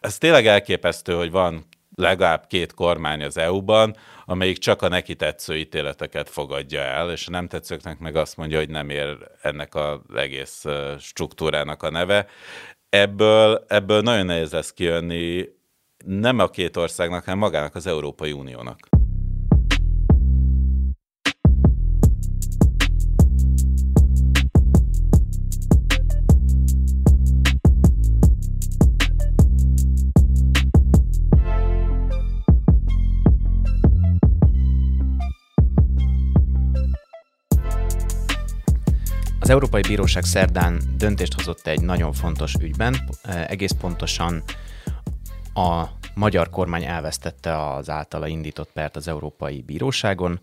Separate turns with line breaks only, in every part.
Ez tényleg elképesztő, hogy van legalább két kormány az EU-ban, amelyik csak a neki tetsző ítéleteket fogadja el, és a nem tetszőknek meg azt mondja, hogy nem ér ennek az egész struktúrának a neve. Ebből, ebből nagyon nehéz lesz kijönni nem a két országnak, hanem magának az Európai Uniónak.
Az Európai Bíróság szerdán döntést hozott egy nagyon fontos ügyben, egész pontosan a magyar kormány elvesztette az általa indított pert az Európai Bíróságon,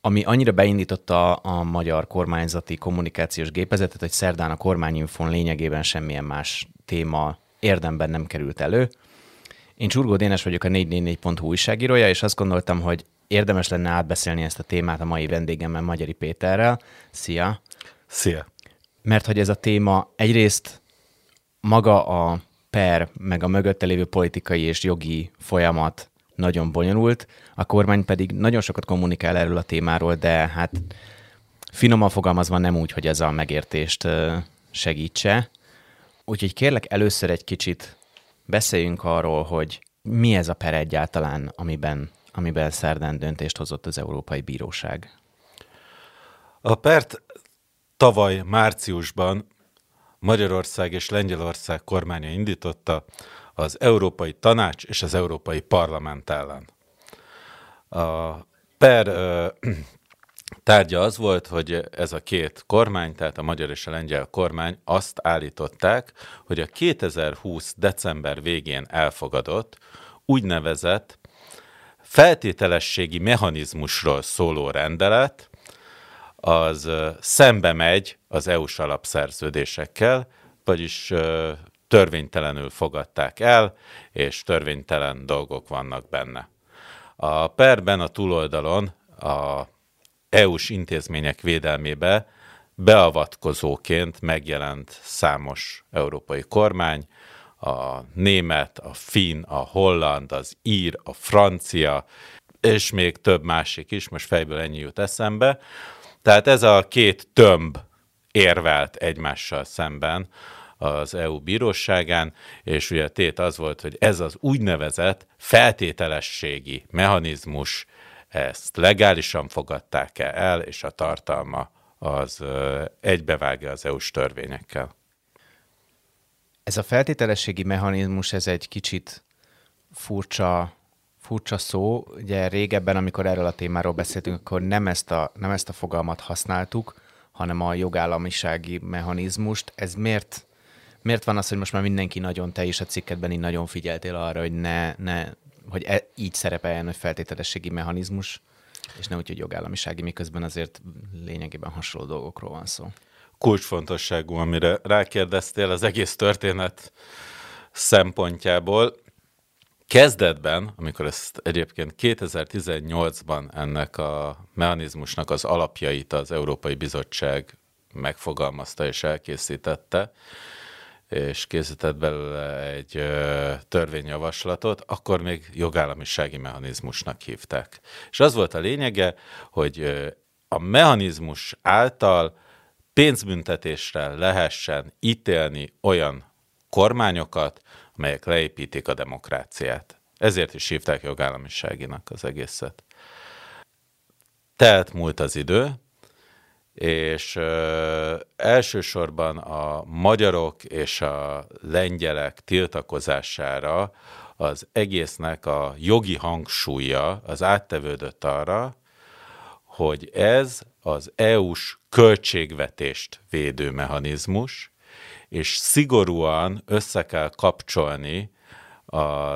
ami annyira beindította a magyar kormányzati kommunikációs gépezetet, hogy szerdán a kormányinfon lényegében semmilyen más téma érdemben nem került elő. Én Csurgó Dénes vagyok a 444.hu újságírója, és azt gondoltam, hogy érdemes lenne átbeszélni ezt a témát a mai vendégemmel, Magyari Péterrel. Szia!
Szia!
Mert hogy ez a téma egyrészt maga a per, meg a mögötte lévő politikai és jogi folyamat nagyon bonyolult, a kormány pedig nagyon sokat kommunikál erről a témáról, de hát finoman fogalmazva nem úgy, hogy ez a megértést segítse. Úgyhogy kérlek először egy kicsit beszéljünk arról, hogy mi ez a per egyáltalán, amiben, amiben szerdán döntést hozott az Európai Bíróság.
A pert tavaly márciusban Magyarország és Lengyelország kormánya indította az Európai Tanács és az Európai Parlament ellen. A per ö, tárgya az volt, hogy ez a két kormány, tehát a magyar és a lengyel kormány azt állították, hogy a 2020. december végén elfogadott úgynevezett feltételességi mechanizmusról szóló rendelet, az szembe megy az EU-s alapszerződésekkel, vagyis törvénytelenül fogadták el, és törvénytelen dolgok vannak benne. A perben a túloldalon a EU-s intézmények védelmébe beavatkozóként megjelent számos európai kormány, a német, a finn, a holland, az ír, a francia, és még több másik is, most fejből ennyi jut eszembe, tehát ez a két tömb érvelt egymással szemben az EU bíróságán, és ugye tét az volt, hogy ez az úgynevezett feltételességi mechanizmus, ezt legálisan fogadták -e el, és a tartalma az egybevágja az EU-s törvényekkel.
Ez a feltételességi mechanizmus, ez egy kicsit furcsa furcsa szó. Ugye régebben, amikor erről a témáról beszéltünk, akkor nem ezt a, nem ezt a fogalmat használtuk, hanem a jogállamisági mechanizmust. Ez miért, miért van az, hogy most már mindenki nagyon, te is a cikketben így nagyon figyeltél arra, hogy ne, ne hogy e, így szerepeljen, hogy feltételességi mechanizmus, és ne úgy, hogy jogállamisági, miközben azért lényegében hasonló dolgokról van szó.
Kulcsfontosságú, amire rákérdeztél az egész történet szempontjából. Kezdetben, amikor ezt egyébként 2018-ban ennek a mechanizmusnak az alapjait az Európai Bizottság megfogalmazta és elkészítette, és készített belőle egy törvényjavaslatot, akkor még jogállamisági mechanizmusnak hívták. És az volt a lényege, hogy a mechanizmus által pénzbüntetésre lehessen ítélni olyan kormányokat, melyek leépítik a demokráciát. Ezért is hívták jogállamiságinak az egészet. Telt múlt az idő, és ö, elsősorban a magyarok és a lengyelek tiltakozására az egésznek a jogi hangsúlya az áttevődött arra, hogy ez az EU-s költségvetést védő mechanizmus, és szigorúan össze kell kapcsolni a,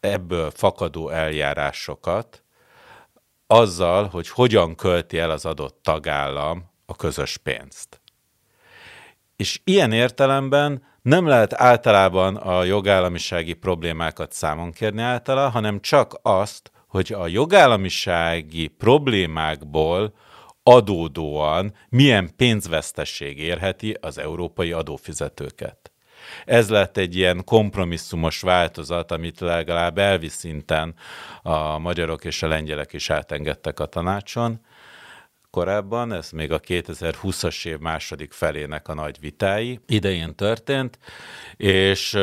ebből fakadó eljárásokat azzal, hogy hogyan költi el az adott tagállam a közös pénzt. És ilyen értelemben nem lehet általában a jogállamisági problémákat számon kérni általa, hanem csak azt, hogy a jogállamisági problémákból adódóan milyen pénzvesztesség érheti az európai adófizetőket. ez lett egy ilyen kompromisszumos változat, amit legalább elvi szinten a magyarok és a lengyelek is átengedtek a tanácson korábban, ez még a 2020-as év második felének a nagy vitái idején történt, és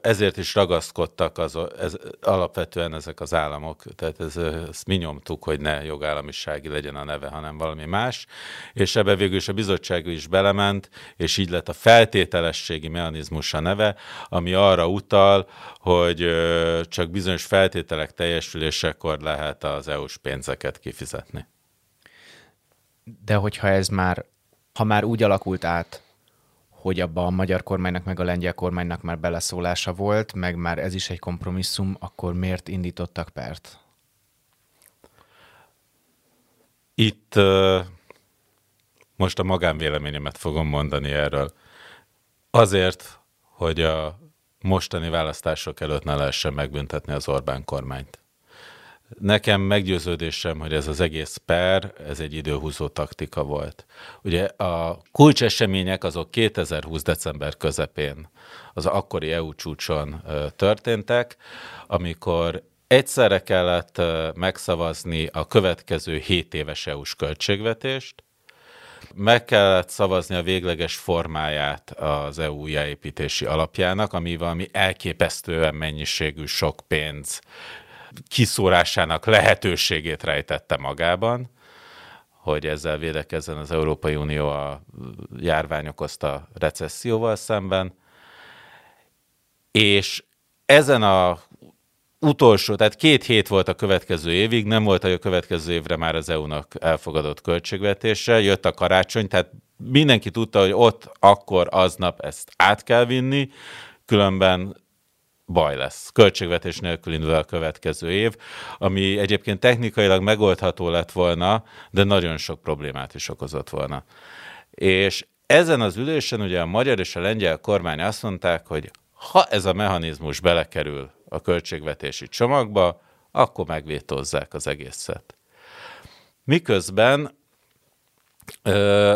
ezért is ragaszkodtak az, ez, alapvetően ezek az államok, tehát ez, ezt mi nyomtuk, hogy ne jogállamisági legyen a neve, hanem valami más, és ebbe végül is a bizottság is belement, és így lett a feltételességi mechanizmus a neve, ami arra utal, hogy csak bizonyos feltételek teljesülésekor lehet az EU-s pénzeket kifizetni.
De hogyha ez már, ha már úgy alakult át, hogy abban a magyar kormánynak meg a lengyel kormánynak már beleszólása volt, meg már ez is egy kompromisszum, akkor miért indítottak pert?
Itt most a magánvéleményemet fogom mondani erről. Azért, hogy a mostani választások előtt ne lehessen megbüntetni az Orbán kormányt. Nekem meggyőződésem, hogy ez az egész per, ez egy időhúzó taktika volt. Ugye a kulcsesemények azok 2020. december közepén, az akkori EU csúcson történtek, amikor egyszerre kellett megszavazni a következő 7 éves EU-s költségvetést, meg kellett szavazni a végleges formáját az EU újjáépítési alapjának, ami valami elképesztően mennyiségű sok pénz kiszórásának lehetőségét rejtette magában, hogy ezzel védekezzen az Európai Unió a járvány okozta recesszióval szemben. És ezen a utolsó, tehát két hét volt a következő évig, nem volt a következő évre már az EU-nak elfogadott költségvetése, jött a karácsony, tehát mindenki tudta, hogy ott akkor aznap ezt át kell vinni, különben baj lesz. Költségvetés nélkül indul a következő év, ami egyébként technikailag megoldható lett volna, de nagyon sok problémát is okozott volna. És ezen az ülésen ugye a magyar és a lengyel kormány azt mondták, hogy ha ez a mechanizmus belekerül a költségvetési csomagba, akkor megvétózzák az egészet. Miközben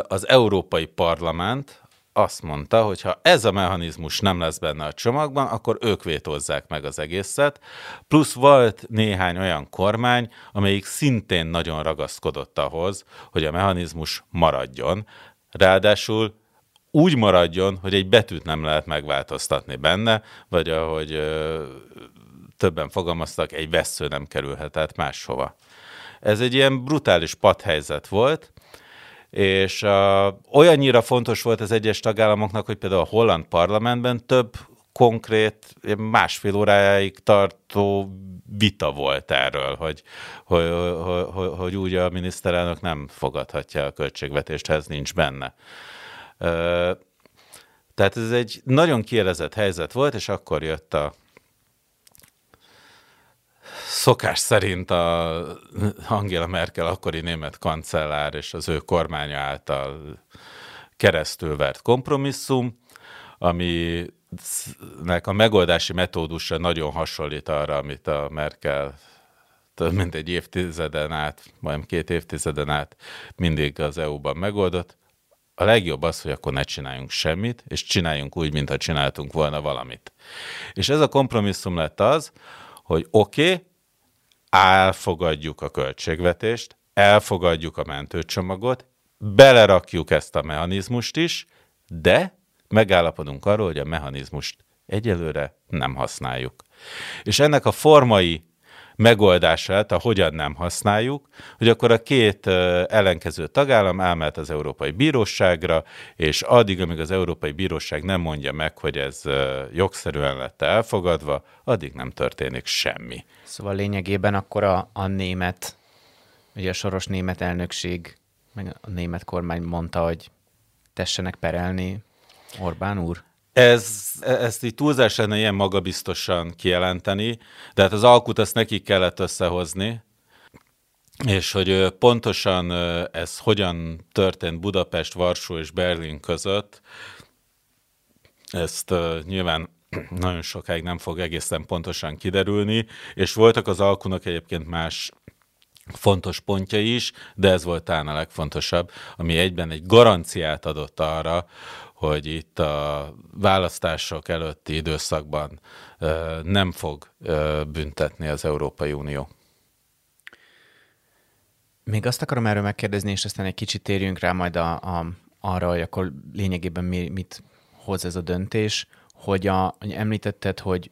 az Európai Parlament azt mondta, hogy ha ez a mechanizmus nem lesz benne a csomagban, akkor ők vétózzák meg az egészet. Plusz volt néhány olyan kormány, amelyik szintén nagyon ragaszkodott ahhoz, hogy a mechanizmus maradjon. Ráadásul úgy maradjon, hogy egy betűt nem lehet megváltoztatni benne, vagy ahogy ö, többen fogalmaztak, egy vesző nem kerülhetett máshova. Ez egy ilyen brutális padhelyzet volt, és uh, olyannyira fontos volt az egyes tagállamoknak, hogy például a holland parlamentben több konkrét, másfél óráig tartó vita volt erről, hogy, hogy, hogy, hogy úgy a miniszterelnök nem fogadhatja a költségvetést, ez nincs benne. Tehát ez egy nagyon kielezett helyzet volt, és akkor jött a szokás szerint a Angela Merkel akkori német kancellár és az ő kormánya által keresztül vert kompromisszum, aminek a megoldási metódusa nagyon hasonlít arra, amit a Merkel több mint egy évtizeden át, majd két évtizeden át mindig az EU-ban megoldott. A legjobb az, hogy akkor ne csináljunk semmit, és csináljunk úgy, mintha csináltunk volna valamit. És ez a kompromisszum lett az, hogy oké, okay, elfogadjuk a költségvetést, elfogadjuk a mentőcsomagot, belerakjuk ezt a mechanizmust is, de megállapodunk arról, hogy a mechanizmust egyelőre nem használjuk. És ennek a formai megoldását, a hogyan nem használjuk, hogy akkor a két ellenkező tagállam elmehet az Európai Bíróságra, és addig, amíg az Európai Bíróság nem mondja meg, hogy ez jogszerűen lett elfogadva, addig nem történik semmi.
Szóval lényegében akkor a, a német, ugye a soros német elnökség, meg a német kormány mondta, hogy tessenek perelni Orbán úr?
Ez, ezt így túlzás lenne ilyen magabiztosan kijelenteni, de hát az alkut ezt nekik kellett összehozni, és hogy pontosan ez hogyan történt Budapest, Varsó és Berlin között, ezt nyilván nagyon sokáig nem fog egészen pontosan kiderülni, és voltak az alkunak egyébként más fontos pontja is, de ez volt talán a legfontosabb, ami egyben egy garanciát adott arra, hogy itt a választások előtti időszakban nem fog büntetni az Európai Unió.
Még azt akarom erről megkérdezni, és aztán egy kicsit térjünk rá majd a, a, arra, hogy akkor lényegében mi, mit hoz ez a döntés, hogy a, említetted, hogy,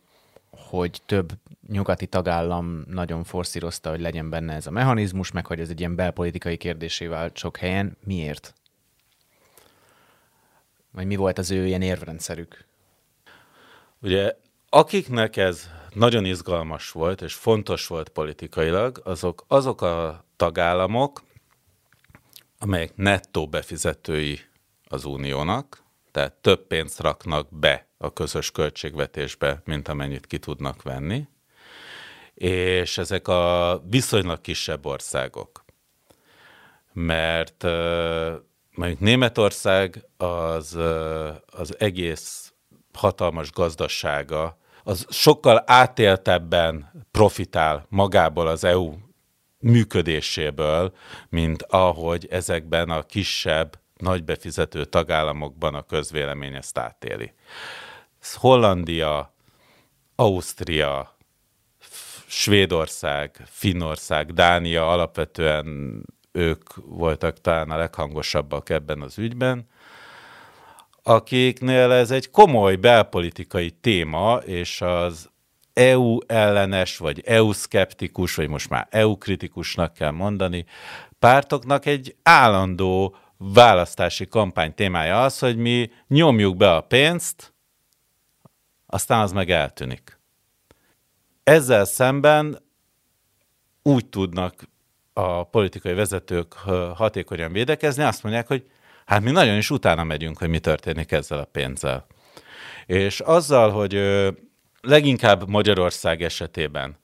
hogy több nyugati tagállam nagyon forszírozta, hogy legyen benne ez a mechanizmus, meg hogy ez egy ilyen belpolitikai kérdésé vált sok helyen. Miért? Vagy mi volt az ő ilyen érvrendszerük?
Ugye, akiknek ez nagyon izgalmas volt, és fontos volt politikailag, azok, azok a tagállamok, amelyek nettó befizetői az uniónak, tehát több pénzt raknak be a közös költségvetésbe, mint amennyit ki tudnak venni, és ezek a viszonylag kisebb országok. Mert mondjuk Németország az, az egész hatalmas gazdasága, az sokkal átéltebben profitál magából az EU működéséből, mint ahogy ezekben a kisebb, nagy befizető tagállamokban a közvélemény ezt átéli. Hollandia, Ausztria, Svédország, Finnország, Dánia alapvetően ők voltak talán a leghangosabbak ebben az ügyben, akiknél ez egy komoly belpolitikai téma, és az EU ellenes, vagy EU szkeptikus, vagy most már EU kritikusnak kell mondani, pártoknak egy állandó választási kampány témája az, hogy mi nyomjuk be a pénzt, aztán az meg eltűnik. Ezzel szemben úgy tudnak a politikai vezetők hatékonyan védekezni, azt mondják, hogy hát mi nagyon is utána megyünk, hogy mi történik ezzel a pénzzel. És azzal, hogy leginkább Magyarország esetében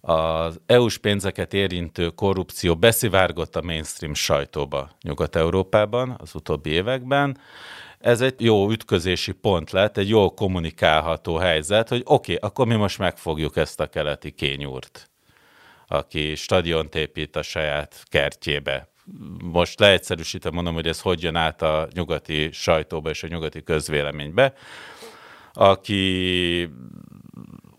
az EU-s pénzeket érintő korrupció beszivárgott a mainstream sajtóba Nyugat-Európában az utóbbi években. Ez egy jó ütközési pont lett, egy jól kommunikálható helyzet, hogy oké, okay, akkor mi most megfogjuk ezt a keleti kényúrt, aki stadiont épít a saját kertjébe. Most leegyszerűsítve mondom, hogy ez hogy jön át a nyugati sajtóba és a nyugati közvéleménybe, aki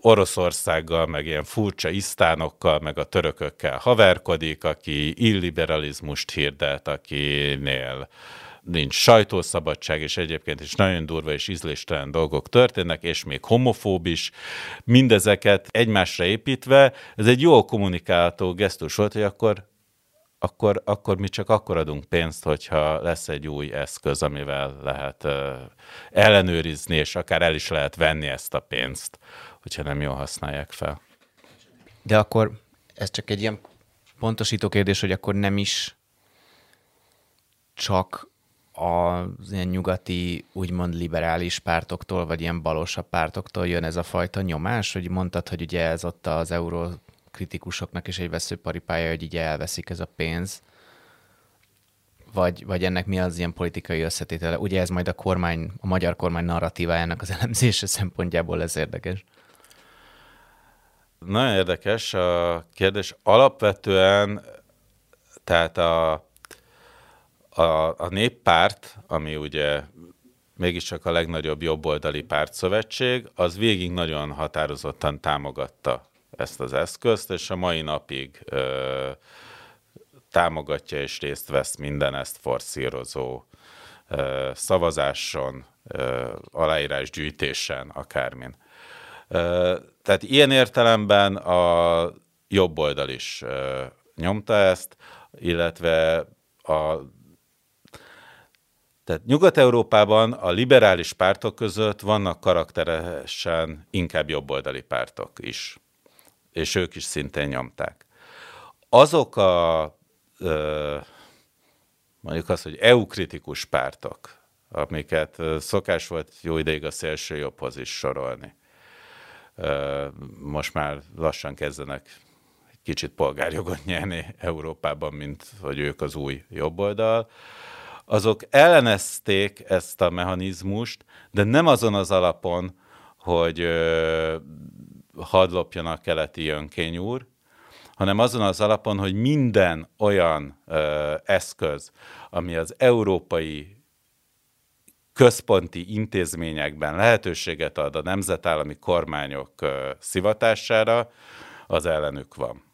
Oroszországgal, meg ilyen furcsa isztánokkal, meg a törökökkel haverkodik, aki illiberalizmust hirdet, akinél nincs sajtószabadság, és egyébként is nagyon durva és ízléstelen dolgok történnek, és még homofób is. Mindezeket egymásra építve, ez egy jól kommunikálható gesztus volt, hogy akkor akkor, akkor mi csak akkor adunk pénzt, hogyha lesz egy új eszköz, amivel lehet uh, ellenőrizni, és akár el is lehet venni ezt a pénzt hogyha nem jól használják fel.
De akkor ez csak egy ilyen pontosító kérdés, hogy akkor nem is csak az ilyen nyugati, úgymond liberális pártoktól, vagy ilyen balosabb pártoktól jön ez a fajta nyomás, hogy mondtad, hogy ugye ez ott az eurokritikusoknak is egy veszőparipája, hogy így elveszik ez a pénz, vagy, vagy ennek mi az ilyen politikai összetétele? Ugye ez majd a kormány, a magyar kormány narratívájának az elemzése szempontjából ez érdekes.
Nagyon érdekes a kérdés. Alapvetően, tehát a, a, a néppárt, ami ugye mégiscsak a legnagyobb jobboldali pártszövetség, az végig nagyon határozottan támogatta ezt az eszközt, és a mai napig ö, támogatja és részt vesz minden ezt forszírozó ö, szavazáson, ö, aláírásgyűjtésen, akármin. Tehát ilyen értelemben a jobb oldal is nyomta ezt, illetve a tehát Nyugat-Európában a liberális pártok között vannak karakteresen inkább jobboldali pártok is, és ők is szintén nyomták. Azok a mondjuk az, hogy EU-kritikus pártok, amiket szokás volt jó ideig a szélső jobbhoz is sorolni, most már lassan kezdenek kicsit polgárjogot nyerni Európában, mint hogy ők az új jobboldal, azok ellenezték ezt a mechanizmust, de nem azon az alapon, hogy hadd lopjon a keleti jönkény úr, hanem azon az alapon, hogy minden olyan ö, eszköz, ami az európai központi intézményekben lehetőséget ad a nemzetállami kormányok ö, szivatására, az ellenük van.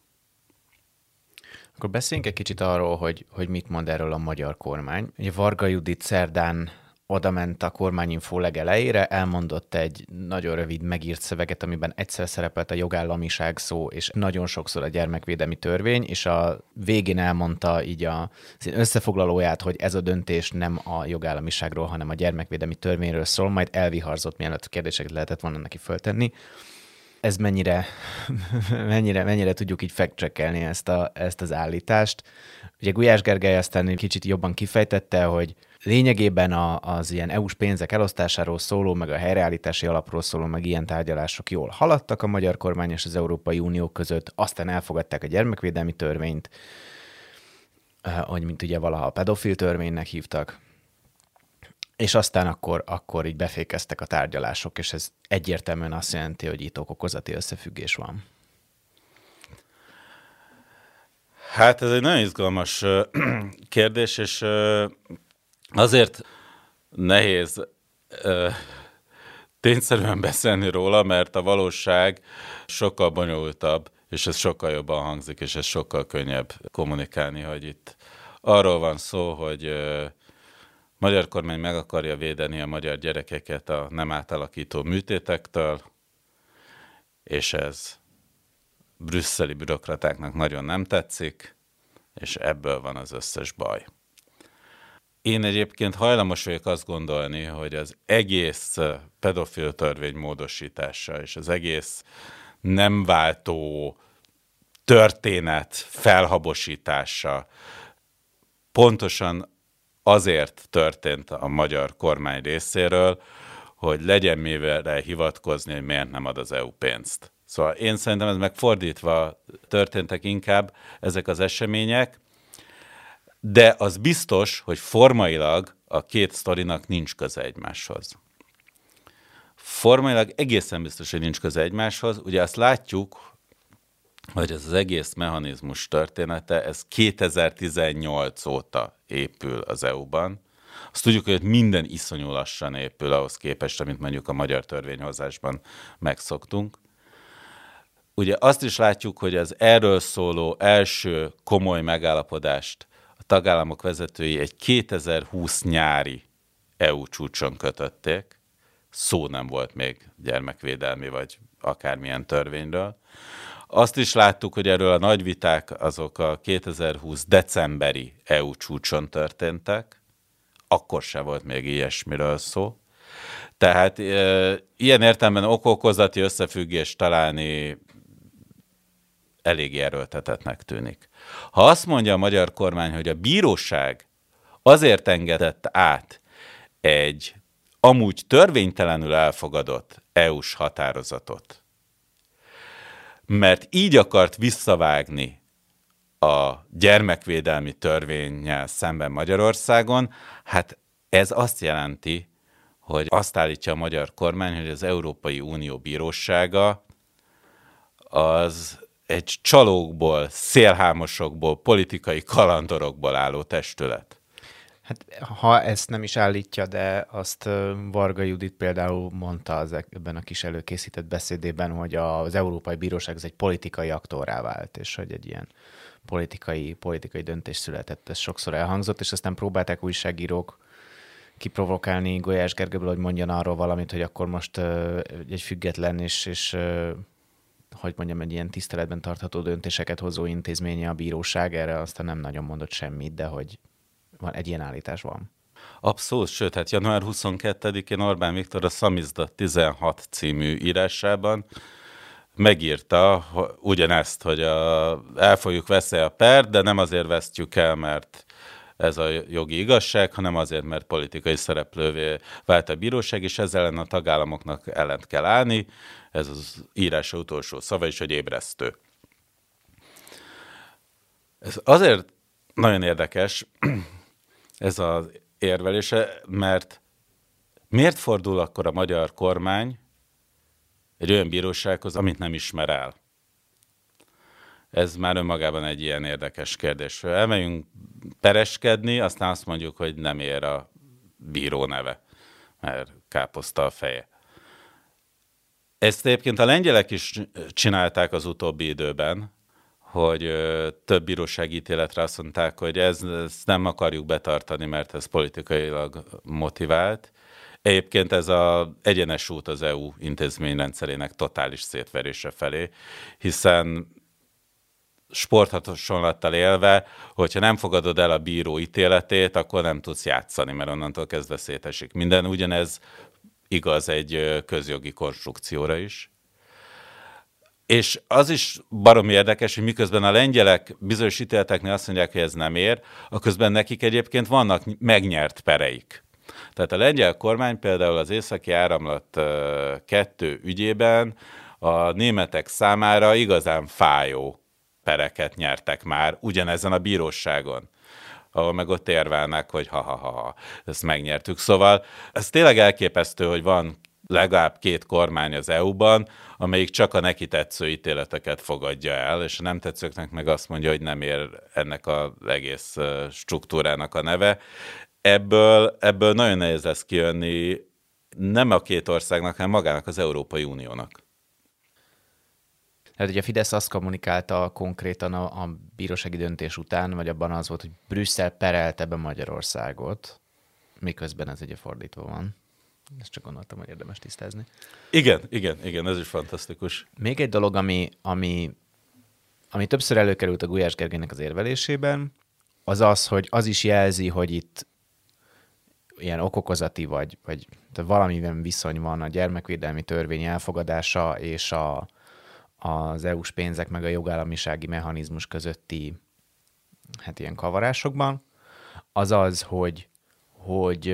Akkor beszéljünk egy kicsit arról, hogy, hogy mit mond erről a magyar kormány. Ugye Varga Judit szerdán oda ment a kormányinfó legelejére, elmondott egy nagyon rövid megírt szöveget, amiben egyszer szerepelt a jogállamiság szó, és nagyon sokszor a gyermekvédelmi törvény, és a végén elmondta így a összefoglalóját, hogy ez a döntés nem a jogállamiságról, hanem a gyermekvédelmi törvényről szól, majd elviharzott, mielőtt kérdéseket lehetett volna neki föltenni ez mennyire, mennyire, mennyire tudjuk így fact ezt, a, ezt az állítást. Ugye Gulyás Gergely aztán kicsit jobban kifejtette, hogy lényegében a, az ilyen EU-s pénzek elosztásáról szóló, meg a helyreállítási alapról szóló, meg ilyen tárgyalások jól haladtak a magyar kormány és az Európai Unió között, aztán elfogadták a gyermekvédelmi törvényt, eh, hogy mint ugye valaha a pedofil törvénynek hívtak, és aztán akkor, akkor így befékeztek a tárgyalások, és ez egyértelműen azt jelenti, hogy itt okokozati összefüggés van.
Hát ez egy nagyon izgalmas kérdés, és azért nehéz tényszerűen beszélni róla, mert a valóság sokkal bonyolultabb, és ez sokkal jobban hangzik, és ez sokkal könnyebb kommunikálni, hogy itt arról van szó, hogy magyar kormány meg akarja védeni a magyar gyerekeket a nem átalakító műtétektől, és ez brüsszeli bürokratáknak nagyon nem tetszik, és ebből van az összes baj. Én egyébként hajlamos vagyok azt gondolni, hogy az egész pedofil törvény módosítása és az egész nem váltó történet felhabosítása pontosan azért történt a magyar kormány részéről, hogy legyen mivel hivatkozni, hogy miért nem ad az EU pénzt. Szóval én szerintem ez megfordítva történtek inkább ezek az események, de az biztos, hogy formailag a két sztorinak nincs köze egymáshoz. Formailag egészen biztos, hogy nincs köze egymáshoz. Ugye azt látjuk, hogy ez az egész mechanizmus története, ez 2018 óta épül az EU-ban. Azt tudjuk, hogy minden iszonyú lassan épül ahhoz képest, amit mondjuk a magyar törvényhozásban megszoktunk. Ugye azt is látjuk, hogy az erről szóló első komoly megállapodást a tagállamok vezetői egy 2020 nyári EU csúcson kötötték. Szó nem volt még gyermekvédelmi vagy akármilyen törvényről. Azt is láttuk, hogy erről a nagy viták azok a 2020 decemberi EU csúcson történtek, akkor se volt még ilyesmiről szó. Tehát e, ilyen értelemben okokozati összefüggést találni elég erőltetetnek tűnik. Ha azt mondja a magyar kormány, hogy a bíróság azért engedett át egy amúgy törvénytelenül elfogadott EU-s határozatot, mert így akart visszavágni a gyermekvédelmi törvényel szemben Magyarországon, hát ez azt jelenti, hogy azt állítja a magyar kormány, hogy az Európai Unió bírósága az egy csalókból, szélhámosokból, politikai kalandorokból álló testület.
Hát, ha ezt nem is állítja, de azt Varga Judit például mondta az e- ebben a kis előkészített beszédében, hogy az Európai Bíróság ez egy politikai aktorrá vált, és hogy egy ilyen politikai, politikai döntés született. Ez sokszor elhangzott, és aztán próbálták újságírók kiprovokálni Golyás Gergőből, hogy mondjon arról valamit, hogy akkor most egy független és, és hogy mondjam, egy ilyen tiszteletben tartható döntéseket hozó intézménye a bíróság, erre aztán nem nagyon mondott semmit, de hogy van, egy ilyen állítás van.
Abszolút, sőt, hát január 22-én Orbán Viktor a Szamizda 16 című írásában megírta ugyanezt, hogy a, el fogjuk veszni a per, de nem azért vesztjük el, mert ez a jogi igazság, hanem azért, mert politikai szereplővé vált a bíróság, és ezzel ellen a tagállamoknak ellent kell állni. Ez az írása utolsó szava is, hogy ébresztő. Ez azért nagyon érdekes, ez az érvelése, mert miért fordul akkor a magyar kormány egy olyan bírósághoz, amit nem ismer el? Ez már önmagában egy ilyen érdekes kérdés. Elmegyünk pereskedni, aztán azt mondjuk, hogy nem ér a bíró neve, mert káposzta a feje. Ezt egyébként a lengyelek is csinálták az utóbbi időben, hogy több bírósági ítéletre azt mondták, hogy ez, ezt nem akarjuk betartani, mert ez politikailag motivált. Egyébként ez az egyenes út az EU intézményrendszerének totális szétverése felé, hiszen sporthasonlattal élve, hogyha nem fogadod el a bíró ítéletét, akkor nem tudsz játszani, mert onnantól kezdve szétesik minden. Ugyanez igaz egy közjogi konstrukcióra is. És az is baromi érdekes, hogy miközben a lengyelek bizonyos ítéleteknél azt mondják, hogy ez nem ér, a közben nekik egyébként vannak megnyert pereik. Tehát a lengyel kormány például az északi áramlat kettő ügyében a németek számára igazán fájó pereket nyertek már ugyanezen a bíróságon ahol meg ott érvelnek, hogy ha-ha-ha, ezt megnyertük. Szóval ez tényleg elképesztő, hogy van legalább két kormány az EU-ban, amelyik csak a neki tetsző ítéleteket fogadja el, és a nem tetszőknek meg azt mondja, hogy nem ér ennek az egész struktúrának a neve. Ebből, ebből nagyon nehéz lesz kijönni nem a két országnak, hanem magának az Európai Uniónak.
Tehát ugye a Fidesz azt kommunikálta konkrétan a, a bírósági döntés után, vagy abban az volt, hogy Brüsszel perelte be Magyarországot, miközben ez ugye fordítva van. Ezt csak gondoltam, hogy érdemes tisztázni.
Igen, igen, igen, ez is fantasztikus.
Még egy dolog, ami, ami, ami többször előkerült a Gulyás Gergelynek az érvelésében, az az, hogy az is jelzi, hogy itt ilyen okokozati vagy, vagy valamiben viszony van a gyermekvédelmi törvény elfogadása és a, az EU-s pénzek meg a jogállamisági mechanizmus közötti hát ilyen kavarásokban, az az, hogy, hogy,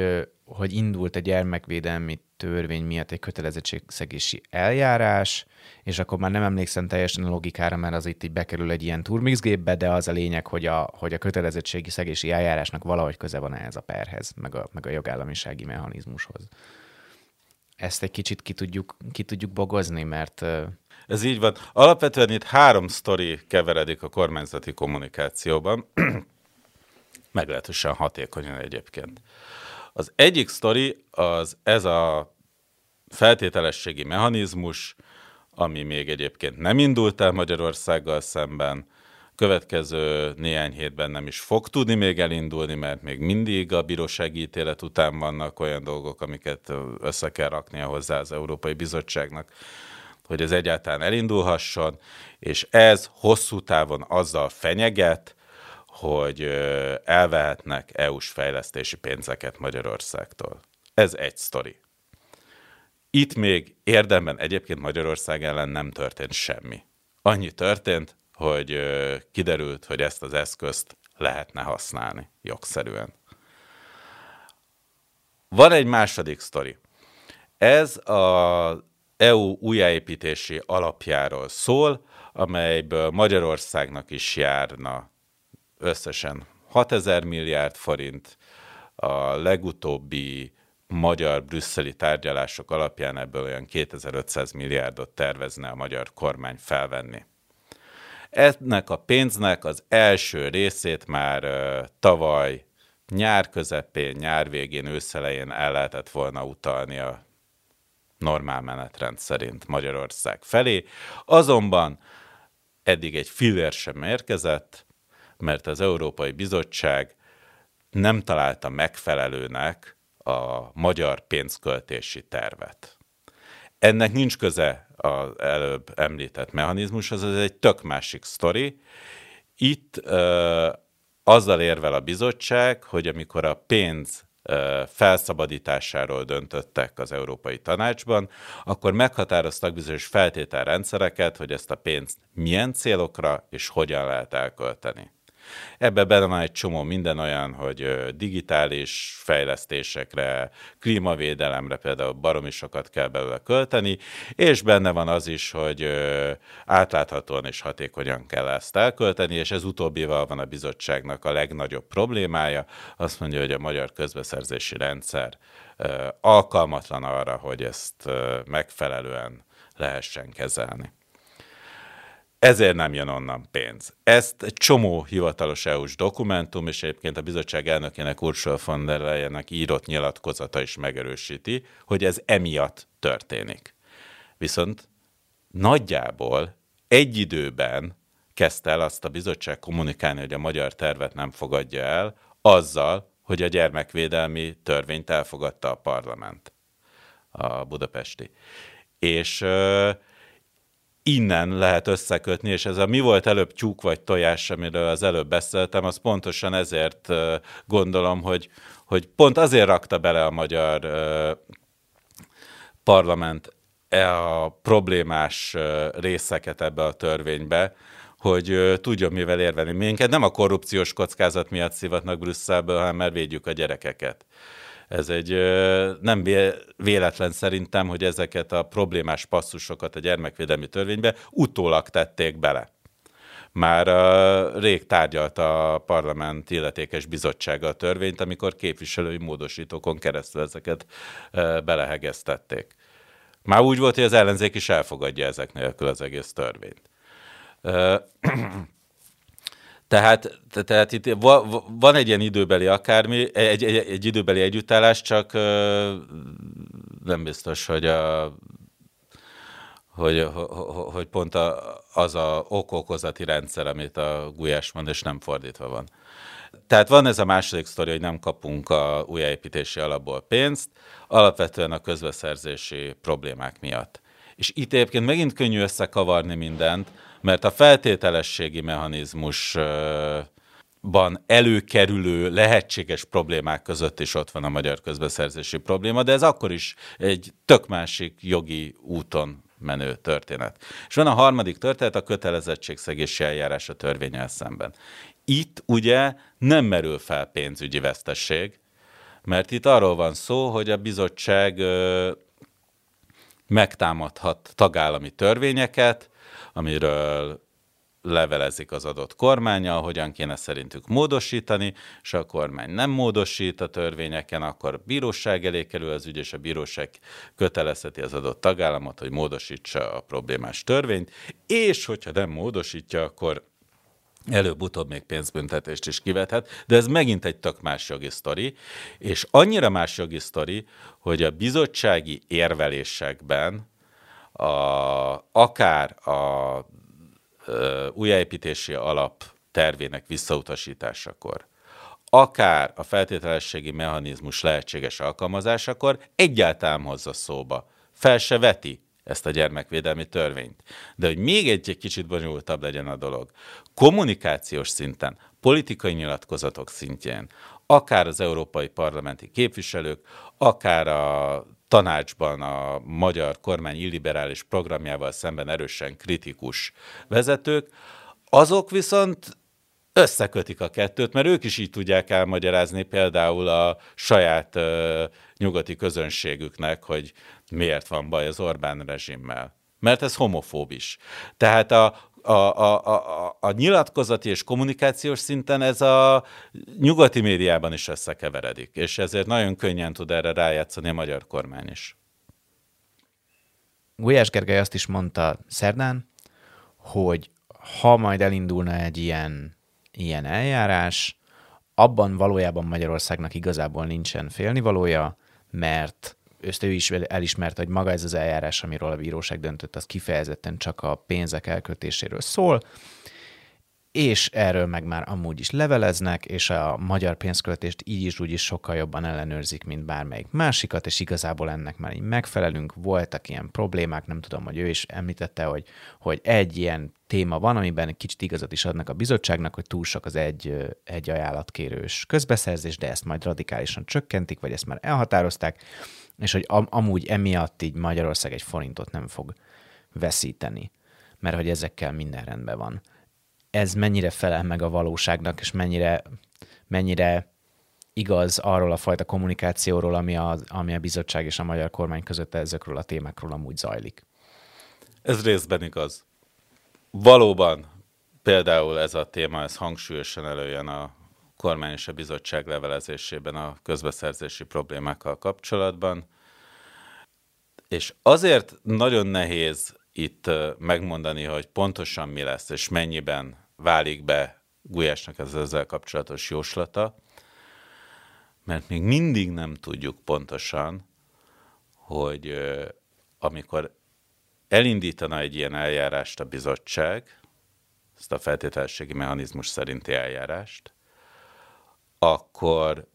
hogy indult a gyermekvédelmi törvény miatt egy kötelezettségszegési eljárás, és akkor már nem emlékszem teljesen a logikára, mert az itt így bekerül egy ilyen turmixgépbe, de az a lényeg, hogy a, hogy a kötelezettségi szegési eljárásnak valahogy köze van ehhez a perhez, meg a, meg a jogállamisági mechanizmushoz. Ezt egy kicsit ki tudjuk, ki tudjuk bogozni, mert
ez így van. Alapvetően itt három sztori keveredik a kormányzati kommunikációban, meglehetősen hatékonyan egyébként. Az egyik sztori az ez a feltételességi mechanizmus, ami még egyébként nem indult el Magyarországgal szemben, következő néhány hétben nem is fog tudni még elindulni, mert még mindig a bírósági ítélet után vannak olyan dolgok, amiket össze kell raknia hozzá az Európai Bizottságnak hogy ez egyáltalán elindulhasson, és ez hosszú távon azzal fenyeget, hogy elvehetnek EU-s fejlesztési pénzeket Magyarországtól. Ez egy sztori. Itt még érdemben egyébként Magyarország ellen nem történt semmi. Annyi történt, hogy kiderült, hogy ezt az eszközt lehetne használni jogszerűen. Van egy második sztori. Ez a EU újjáépítési alapjáról szól, amelyből Magyarországnak is járna összesen 6000 milliárd forint, a legutóbbi magyar-brüsszeli tárgyalások alapján ebből olyan 2500 milliárdot tervezne a magyar kormány felvenni. Ennek a pénznek az első részét már uh, tavaly nyár közepén, nyár végén, őszelején el lehetett volna utalni a normál menetrend szerint Magyarország felé. Azonban eddig egy fillér sem érkezett, mert az Európai Bizottság nem találta megfelelőnek a magyar pénzköltési tervet. Ennek nincs köze az előbb említett mechanizmushoz, ez egy tök másik sztori. Itt ö, azzal érvel a bizottság, hogy amikor a pénz felszabadításáról döntöttek az Európai Tanácsban, akkor meghatároztak bizonyos feltételrendszereket, hogy ezt a pénzt milyen célokra és hogyan lehet elkölteni. Ebbe benne van egy csomó minden olyan, hogy digitális fejlesztésekre, klímavédelemre például baromi sokat kell belőle költeni, és benne van az is, hogy átláthatóan és hatékonyan kell ezt elkölteni, és ez utóbbival van a bizottságnak a legnagyobb problémája. Azt mondja, hogy a magyar közbeszerzési rendszer alkalmatlan arra, hogy ezt megfelelően lehessen kezelni. Ezért nem jön onnan pénz. Ezt egy csomó hivatalos EU-s dokumentum, és egyébként a bizottság elnökének Ursula von der Leyennek írott nyilatkozata is megerősíti, hogy ez emiatt történik. Viszont nagyjából egy időben kezdte el azt a bizottság kommunikálni, hogy a magyar tervet nem fogadja el, azzal, hogy a gyermekvédelmi törvényt elfogadta a parlament, a budapesti. És innen lehet összekötni, és ez a mi volt előbb tyúk vagy tojás, amiről az előbb beszéltem, az pontosan ezért gondolom, hogy, hogy pont azért rakta bele a magyar parlament e a problémás részeket ebbe a törvénybe, hogy tudjon mivel érvelni. Minket nem a korrupciós kockázat miatt szivatnak Brüsszelből, hanem mert védjük a gyerekeket. Ez egy nem véletlen szerintem, hogy ezeket a problémás passzusokat a gyermekvédelmi törvénybe utólag tették bele. Már rég tárgyalta a parlament illetékes bizottsága a törvényt, amikor képviselői módosítókon keresztül ezeket belehegeztették. Már úgy volt, hogy az ellenzék is elfogadja ezek nélkül az egész törvényt. Tehát, tehát itt van egy ilyen időbeli akármi, egy, egy, egy időbeli együttállás, csak nem biztos, hogy a hogy, hogy pont a, az a ok-okozati rendszer, amit a Gulyás mond, és nem fordítva van. Tehát van ez a második sztori, hogy nem kapunk a újjáépítési alapból pénzt, alapvetően a közbeszerzési problémák miatt. És itt egyébként megint könnyű összekavarni mindent, mert a feltételességi mechanizmusban előkerülő lehetséges problémák között is ott van a magyar közbeszerzési probléma, de ez akkor is egy tök másik jogi úton menő történet. És van a harmadik történet, a kötelezettségszegési eljárás a törvényel szemben. Itt ugye nem merül fel pénzügyi vesztesség, mert itt arról van szó, hogy a bizottság megtámadhat tagállami törvényeket, amiről levelezik az adott kormánya, hogyan kéne szerintük módosítani, és a kormány nem módosít a törvényeken, akkor bíróság elé kerül az ügy, és a bíróság kötelezheti az adott tagállamot, hogy módosítsa a problémás törvényt, és hogyha nem módosítja, akkor előbb-utóbb még pénzbüntetést is kivethet, de ez megint egy tök más jogi sztori, és annyira más jogi sztori, hogy a bizottsági érvelésekben a, akár a újjáépítési alap tervének visszautasításakor, akár a feltételességi mechanizmus lehetséges alkalmazásakor egyáltalán hozza szóba. Fel se veti ezt a gyermekvédelmi törvényt. De hogy még egy, egy kicsit bonyolultabb legyen a dolog, kommunikációs szinten, politikai nyilatkozatok szintjén, akár az európai parlamenti képviselők, akár a tanácsban a magyar kormány illiberális programjával szemben erősen kritikus vezetők, azok viszont összekötik a kettőt, mert ők is így tudják elmagyarázni például a saját uh, nyugati közönségüknek, hogy miért van baj az Orbán rezsimmel. Mert ez homofób is. Tehát a, a, a, a, a nyilatkozati és kommunikációs szinten ez a nyugati médiában is összekeveredik, és ezért nagyon könnyen tud erre rájátszani a magyar kormány is.
Gulyás Gergely azt is mondta szerdán, hogy ha majd elindulna egy ilyen, ilyen eljárás, abban valójában Magyarországnak igazából nincsen félnivalója, mert ezt ő is elismerte, hogy maga ez az eljárás, amiről a bíróság döntött, az kifejezetten csak a pénzek elkötéséről szól, és erről meg már amúgy is leveleznek, és a magyar pénzköltést így is úgy is sokkal jobban ellenőrzik, mint bármelyik másikat, és igazából ennek már így megfelelünk. Voltak ilyen problémák, nem tudom, hogy ő is említette, hogy, hogy egy ilyen téma van, amiben egy kicsit igazat is adnak a bizottságnak, hogy túl sok az egy, egy ajánlatkérős közbeszerzés, de ezt majd radikálisan csökkentik, vagy ezt már elhatározták, és hogy am- amúgy emiatt így Magyarország egy forintot nem fog veszíteni, mert hogy ezekkel minden rendben van. Ez mennyire felel meg a valóságnak, és mennyire, mennyire igaz arról a fajta kommunikációról, ami a, ami a bizottság és a magyar kormány között ezekről a témákról amúgy zajlik.
Ez részben igaz. Valóban például ez a téma, ez hangsúlyosan előjön a kormány és a bizottság levelezésében a közbeszerzési problémákkal kapcsolatban. És azért nagyon nehéz itt megmondani, hogy pontosan mi lesz, és mennyiben válik be Gulyásnak ez ezzel kapcsolatos jóslata, mert még mindig nem tudjuk pontosan, hogy amikor elindítana egy ilyen eljárást a bizottság, ezt a feltételességi mechanizmus szerinti eljárást, akkor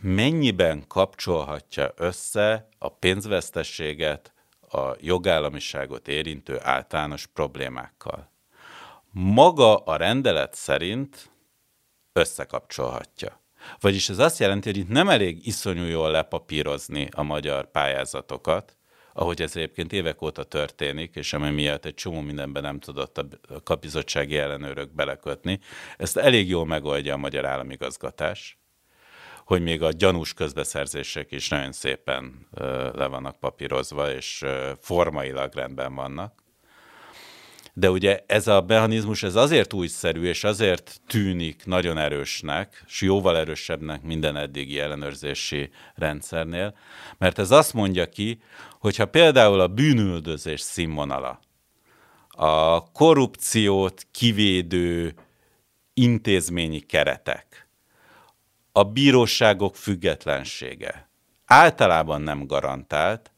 mennyiben kapcsolhatja össze a pénzvesztességet a jogállamiságot érintő általános problémákkal. Maga a rendelet szerint összekapcsolhatja. Vagyis ez azt jelenti, hogy itt nem elég iszonyú jól lepapírozni a magyar pályázatokat, ahogy ez egyébként évek óta történik, és ami miatt egy csomó mindenben nem tudott a kapizottsági ellenőrök belekötni. Ezt elég jól megoldja a magyar államigazgatás, hogy még a gyanús közbeszerzések is nagyon szépen le vannak papírozva, és formailag rendben vannak. De ugye ez a mechanizmus ez azért újszerű, és azért tűnik nagyon erősnek, és jóval erősebbnek minden eddigi ellenőrzési rendszernél, mert ez azt mondja ki, hogyha például a bűnüldözés színvonala, a korrupciót kivédő intézményi keretek, a bíróságok függetlensége általában nem garantált,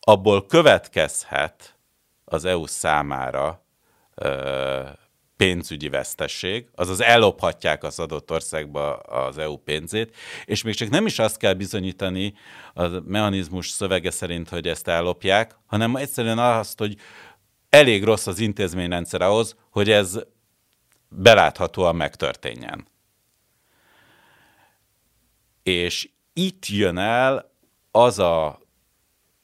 abból következhet az EU számára pénzügyi vesztesség, azaz ellophatják az adott országba az EU pénzét, és még csak nem is azt kell bizonyítani a mechanizmus szövege szerint, hogy ezt ellopják, hanem egyszerűen azt, hogy elég rossz az intézményrendszer ahhoz, hogy ez beláthatóan megtörténjen. És itt jön el az a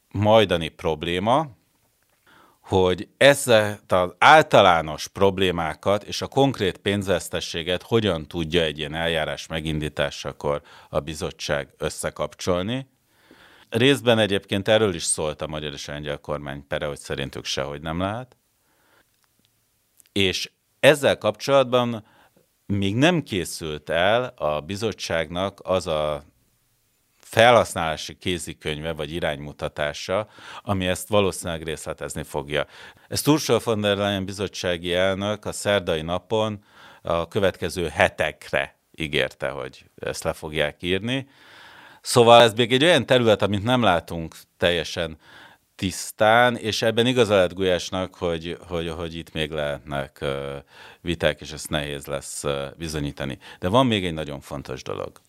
majdani probléma, hogy ezt az általános problémákat és a konkrét pénzvesztességet hogyan tudja egy ilyen eljárás megindításakor a bizottság összekapcsolni. Részben egyébként erről is szólt a magyar és lengyel kormány pere, hogy szerintük sehogy nem lehet. És ezzel kapcsolatban még nem készült el a bizottságnak az a felhasználási kézikönyve vagy iránymutatása, ami ezt valószínűleg részletezni fogja. Ezt Ursula von der Leyen bizottsági elnök a szerdai napon a következő hetekre ígérte, hogy ezt le fogják írni. Szóval ez még egy olyan terület, amit nem látunk teljesen tisztán, és ebben igaza lehet Gulyásnak, hogy, hogy, hogy itt még lehetnek viták, és ezt nehéz lesz bizonyítani. De van még egy nagyon fontos dolog.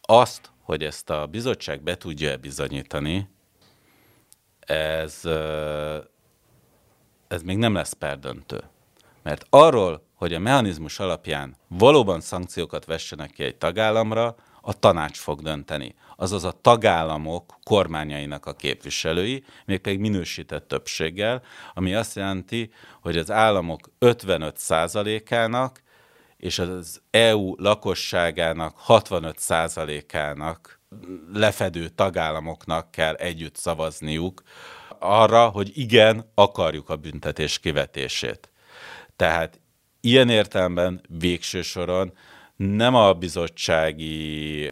Azt, hogy ezt a bizottság be tudja bizonyítani, ez, ez még nem lesz perdöntő. Mert arról, hogy a mechanizmus alapján valóban szankciókat vessenek ki egy tagállamra, a tanács fog dönteni. Azaz a tagállamok kormányainak a képviselői, mégpedig minősített többséggel, ami azt jelenti, hogy az államok 55%-ának és az EU lakosságának 65%-ának lefedő tagállamoknak kell együtt szavazniuk arra, hogy igen, akarjuk a büntetés kivetését. Tehát ilyen értelemben végső soron nem a bizottsági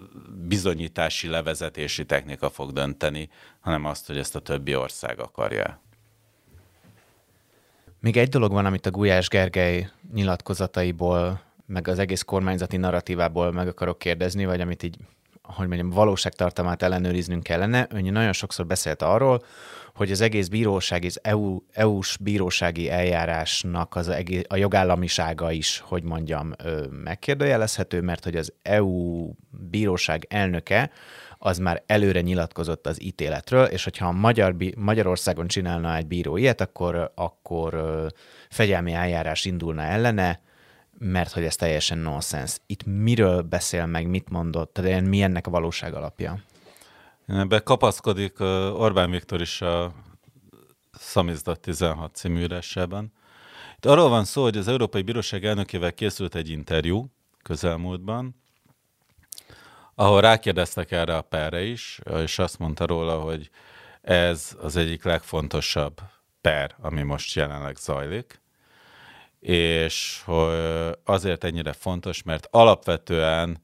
bizonyítási levezetési technika fog dönteni, hanem azt, hogy ezt a többi ország akarja.
Még egy dolog van, amit a Gulyás Gergely nyilatkozataiból meg az egész kormányzati narratívából meg akarok kérdezni, vagy amit így, hogy mondjam, valóságtartalmát ellenőriznünk kellene. Ön nagyon sokszor beszélt arról, hogy az egész bíróság, az EU, EU-s bírósági eljárásnak az egész, a jogállamisága is, hogy mondjam, megkérdőjelezhető, mert hogy az EU bíróság elnöke az már előre nyilatkozott az ítéletről, és hogyha a Magyar, Magyarországon csinálna egy bíró ilyet, akkor, akkor fegyelmi eljárás indulna ellene, mert hogy ez teljesen nonsens. Itt miről beszél meg, mit mondott, tehát mi ennek a valóság alapja?
Ebbe kapaszkodik Orbán Viktor is a Szamizdat 16 című írásában. Itt arról van szó, hogy az Európai Bíróság elnökével készült egy interjú közelmúltban, ahol rákérdeztek erre a perre is, és azt mondta róla, hogy ez az egyik legfontosabb per, ami most jelenleg zajlik, és azért ennyire fontos, mert alapvetően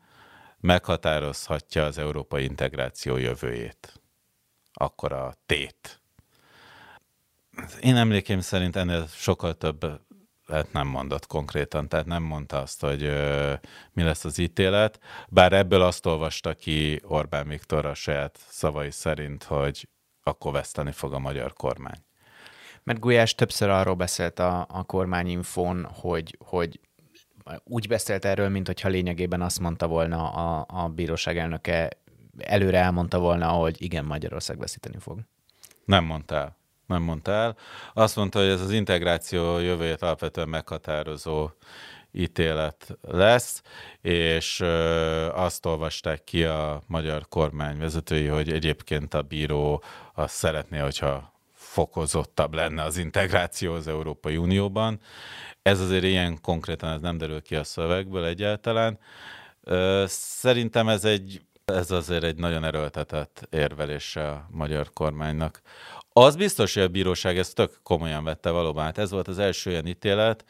meghatározhatja az európai integráció jövőjét. Akkor a tét. én emlékeim szerint ennél sokkal több hát nem mondott konkrétan, tehát nem mondta azt, hogy ö, mi lesz az ítélet, bár ebből azt olvasta ki Orbán Viktor a saját szavai szerint, hogy akkor veszteni fog a magyar kormány.
Mert Gulyás többször arról beszélt a, a kormányinfón, hogy, hogy úgy beszélt erről, mint hogyha lényegében azt mondta volna a, a bíróság elnöke, előre elmondta volna, hogy igen, Magyarország veszíteni fog.
Nem mondta el. Nem mondta el. Azt mondta, hogy ez az integráció jövőjét alapvetően meghatározó ítélet lesz, és azt olvasták ki a magyar kormány vezetői, hogy egyébként a bíró azt szeretné, hogyha fokozottabb lenne az integráció az Európai Unióban. Ez azért ilyen konkrétan ez nem derül ki a szövegből egyáltalán. Szerintem ez egy ez azért egy nagyon erőltetett érvelése a magyar kormánynak. Az biztos, hogy a bíróság ezt tök komolyan vette valóban. Hát ez volt az első olyan ítélet,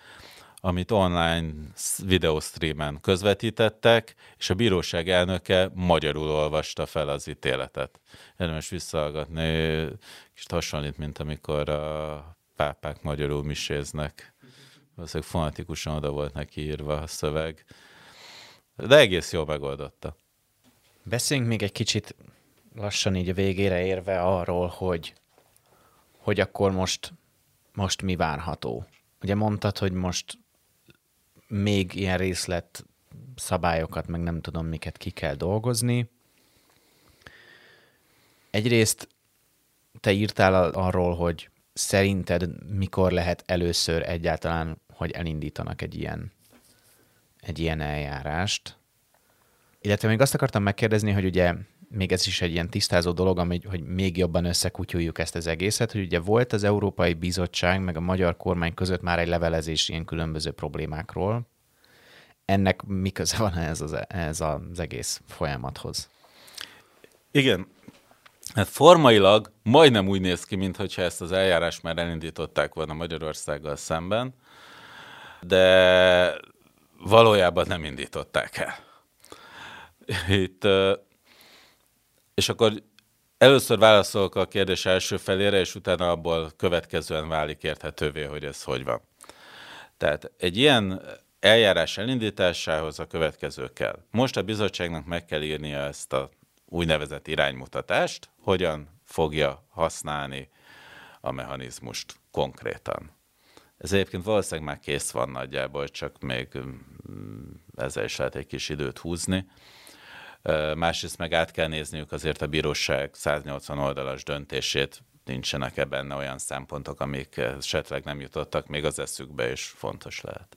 amit online videostreamen közvetítettek, és a bíróság elnöke magyarul olvasta fel az ítéletet. Érdemes visszahallgatni, kicsit hasonlít, mint amikor a pápák magyarul miséznek. Valószínűleg fonetikusan oda volt neki írva a szöveg, de egész jól megoldotta.
Beszéljünk még egy kicsit lassan így a végére érve arról, hogy, hogy akkor most, most mi várható. Ugye mondtad, hogy most még ilyen részlet szabályokat, meg nem tudom miket ki kell dolgozni. Egyrészt te írtál arról, hogy szerinted mikor lehet először egyáltalán, hogy elindítanak egy ilyen, egy ilyen eljárást. Illetve még azt akartam megkérdezni, hogy ugye még ez is egy ilyen tisztázó dolog, ami, hogy még jobban összekutyuljuk ezt az egészet, hogy ugye volt az Európai Bizottság meg a magyar kormány között már egy levelezés ilyen különböző problémákról. Ennek mi köze van ez az, ez az egész folyamathoz?
Igen, Hát formailag majdnem úgy néz ki, mintha ezt az eljárást már elindították volna Magyarországgal szemben, de valójában nem indították el. Itt, és akkor először válaszolok a kérdés első felére, és utána abból következően válik érthetővé, hogy ez hogy van. Tehát egy ilyen eljárás elindításához a következő kell. Most a bizottságnak meg kell írnia ezt a úgynevezett iránymutatást, hogyan fogja használni a mechanizmust konkrétan. Ez egyébként valószínűleg már kész van nagyjából, csak még mm, ezzel is lehet egy kis időt húzni. Másrészt meg át kell nézniük azért a bíróság 180 oldalas döntését, nincsenek ebben benne olyan szempontok, amik esetleg nem jutottak még az eszükbe, és fontos lehet.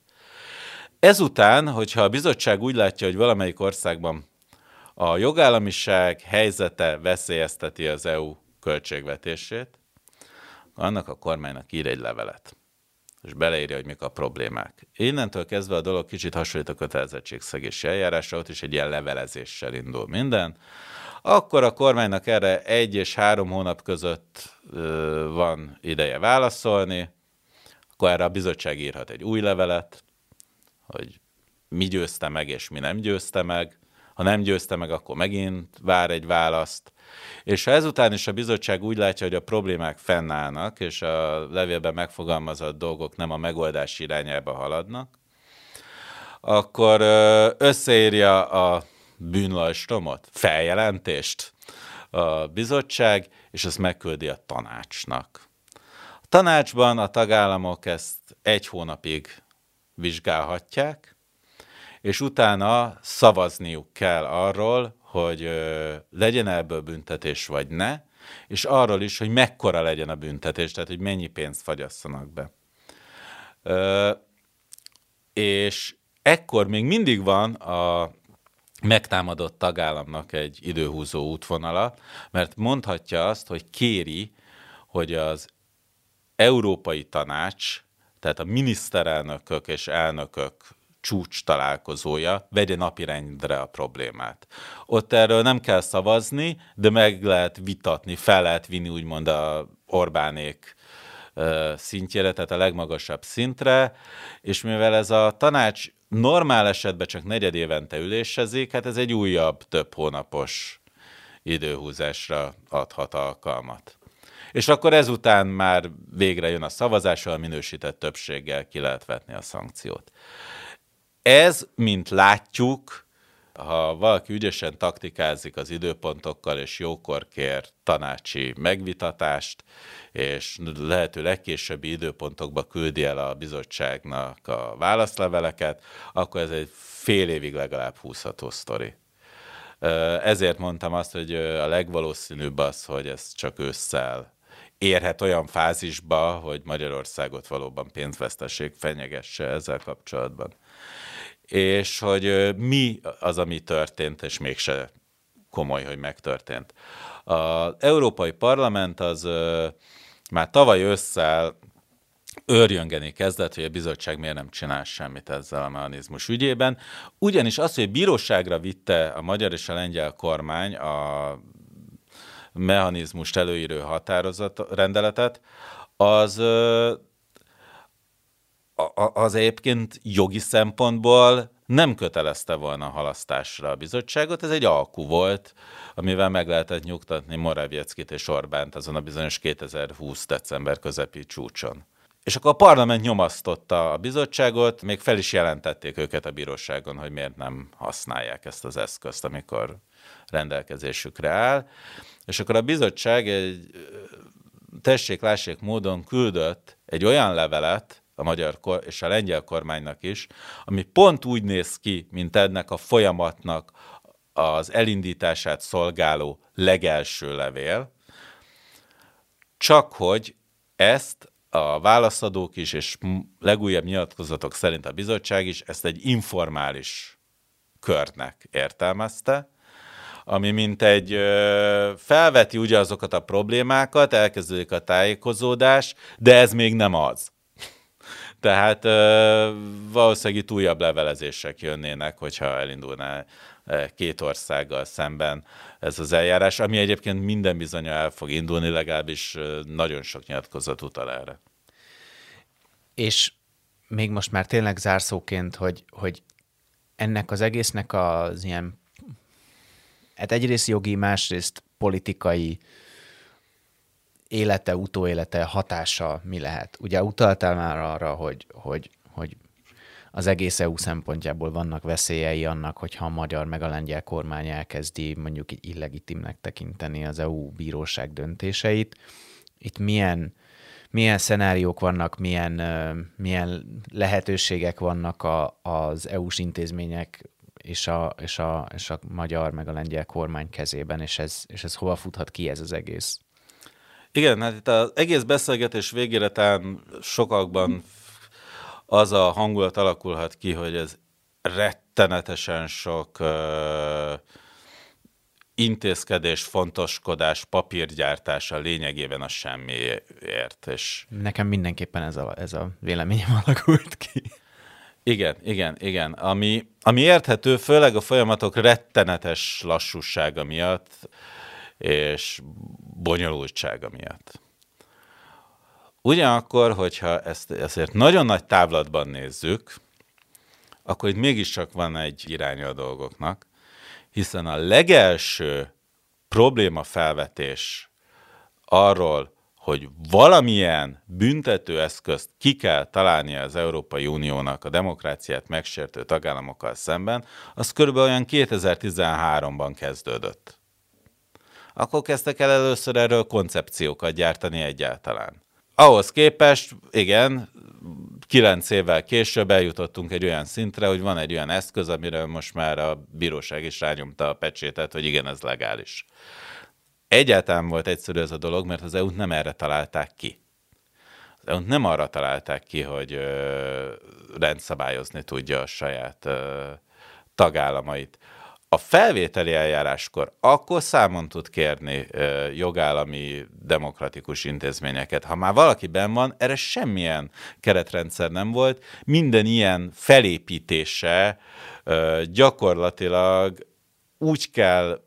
Ezután, hogyha a bizottság úgy látja, hogy valamelyik országban a jogállamiság helyzete veszélyezteti az EU költségvetését, annak a kormánynak ír egy levelet, és beleírja, hogy mik a problémák. Innentől kezdve a dolog kicsit hasonlít a kötelezettségszegési eljárásra, ott is egy ilyen levelezéssel indul minden. Akkor a kormánynak erre egy és három hónap között van ideje válaszolni, akkor erre a bizottság írhat egy új levelet, hogy mi győzte meg és mi nem győzte meg, ha nem győzte meg, akkor megint vár egy választ. És ha ezután is a bizottság úgy látja, hogy a problémák fennállnak, és a levélben megfogalmazott dolgok nem a megoldás irányába haladnak, akkor összeírja a bűnlajstromot, feljelentést a bizottság, és ezt megküldi a tanácsnak. A tanácsban a tagállamok ezt egy hónapig vizsgálhatják, és utána szavazniuk kell arról, hogy ö, legyen ebből büntetés vagy ne, és arról is, hogy mekkora legyen a büntetés, tehát hogy mennyi pénzt fagyasszanak be. És ekkor még mindig van a megtámadott tagállamnak egy időhúzó útvonala, mert mondhatja azt, hogy kéri, hogy az Európai Tanács, tehát a miniszterelnökök és elnökök csúcs találkozója vegye napirendre a problémát. Ott erről nem kell szavazni, de meg lehet vitatni, fel lehet vinni úgymond a Orbánék szintjére, tehát a legmagasabb szintre, és mivel ez a tanács normál esetben csak negyed évente ülésezik, hát ez egy újabb, több hónapos időhúzásra adhat alkalmat. És akkor ezután már végre jön a szavazás, a minősített többséggel ki lehet vetni a szankciót. Ez, mint látjuk, ha valaki ügyesen taktikázik az időpontokkal, és jókor kér tanácsi megvitatást, és lehető legkésőbbi időpontokba küldi el a bizottságnak a válaszleveleket, akkor ez egy fél évig legalább húzható sztori. Ezért mondtam azt, hogy a legvalószínűbb az, hogy ez csak ősszel érhet olyan fázisba, hogy Magyarországot valóban pénzveszteség fenyegesse ezzel kapcsolatban és hogy mi az, ami történt, és mégse komoly, hogy megtörtént. Az Európai Parlament az már tavaly ősszel őrjöngeni kezdett, hogy a bizottság miért nem csinál semmit ezzel a mechanizmus ügyében. Ugyanis az, hogy bíróságra vitte a magyar és a lengyel kormány a mechanizmust előírő határozat, rendeletet, az az egyébként jogi szempontból nem kötelezte volna a halasztásra a bizottságot, ez egy alku volt, amivel meg lehetett nyugtatni Moravieckit és Orbánt azon a bizonyos 2020. december közepi csúcson. És akkor a parlament nyomasztotta a bizottságot, még fel is jelentették őket a bíróságon, hogy miért nem használják ezt az eszközt, amikor rendelkezésükre áll. És akkor a bizottság egy tessék-lássék módon küldött egy olyan levelet, a magyar kor- és a lengyel kormánynak is, ami pont úgy néz ki, mint ennek a folyamatnak az elindítását szolgáló legelső levél, csak hogy ezt a válaszadók is, és legújabb nyilatkozatok szerint a bizottság is ezt egy informális körnek értelmezte, ami mint egy ö, felveti ugyanazokat a problémákat, elkezdődik a tájékozódás, de ez még nem az. Tehát valószínűleg itt újabb levelezések jönnének, hogyha elindulná két országgal szemben ez az eljárás, ami egyébként minden bizony el fog indulni, legalábbis nagyon sok nyilatkozat utal erre.
És még most már tényleg zárszóként, hogy, hogy ennek az egésznek az ilyen, hát egyrészt jogi, másrészt politikai élete, utóélete, hatása mi lehet? Ugye utaltál már arra, hogy, hogy, hogy az egész EU szempontjából vannak veszélyei annak, hogyha a magyar meg a lengyel kormány elkezdi mondjuk így illegitimnek tekinteni az EU bíróság döntéseit. Itt milyen, milyen szenáriók vannak, milyen, milyen lehetőségek vannak a, az EU-s intézmények és a, és, a, és a magyar meg a lengyel kormány kezében, és ez, és ez hova futhat ki ez az egész?
Igen, hát itt az egész beszélgetés végére talán sokakban az a hangulat alakulhat ki, hogy ez rettenetesen sok intézkedés, fontoskodás, papírgyártása lényegében a semmiért. És...
Nekem mindenképpen ez a, ez a véleményem alakult ki.
Igen, igen, igen. Ami, ami érthető, főleg a folyamatok rettenetes lassúsága miatt, és bonyolultsága miatt. Ugyanakkor, hogyha ezt ezért nagyon nagy távlatban nézzük, akkor itt mégiscsak van egy iránya a dolgoknak, hiszen a legelső probléma felvetés arról, hogy valamilyen büntetőeszközt ki kell találnia az Európai Uniónak a demokráciát megsértő tagállamokkal szemben, az körülbelül olyan 2013-ban kezdődött akkor kezdtek el először erről koncepciókat gyártani egyáltalán. Ahhoz képest, igen, kilenc évvel később eljutottunk egy olyan szintre, hogy van egy olyan eszköz, amiről most már a bíróság is rányomta a pecsétet, hogy igen, ez legális. Egyáltalán volt egyszerű ez a dolog, mert az EU-t nem erre találták ki. Az EU-t nem arra találták ki, hogy ö, rendszabályozni tudja a saját ö, tagállamait a felvételi eljáráskor akkor számon tud kérni ö, jogállami demokratikus intézményeket. Ha már valaki benn van, erre semmilyen keretrendszer nem volt. Minden ilyen felépítése ö, gyakorlatilag úgy kell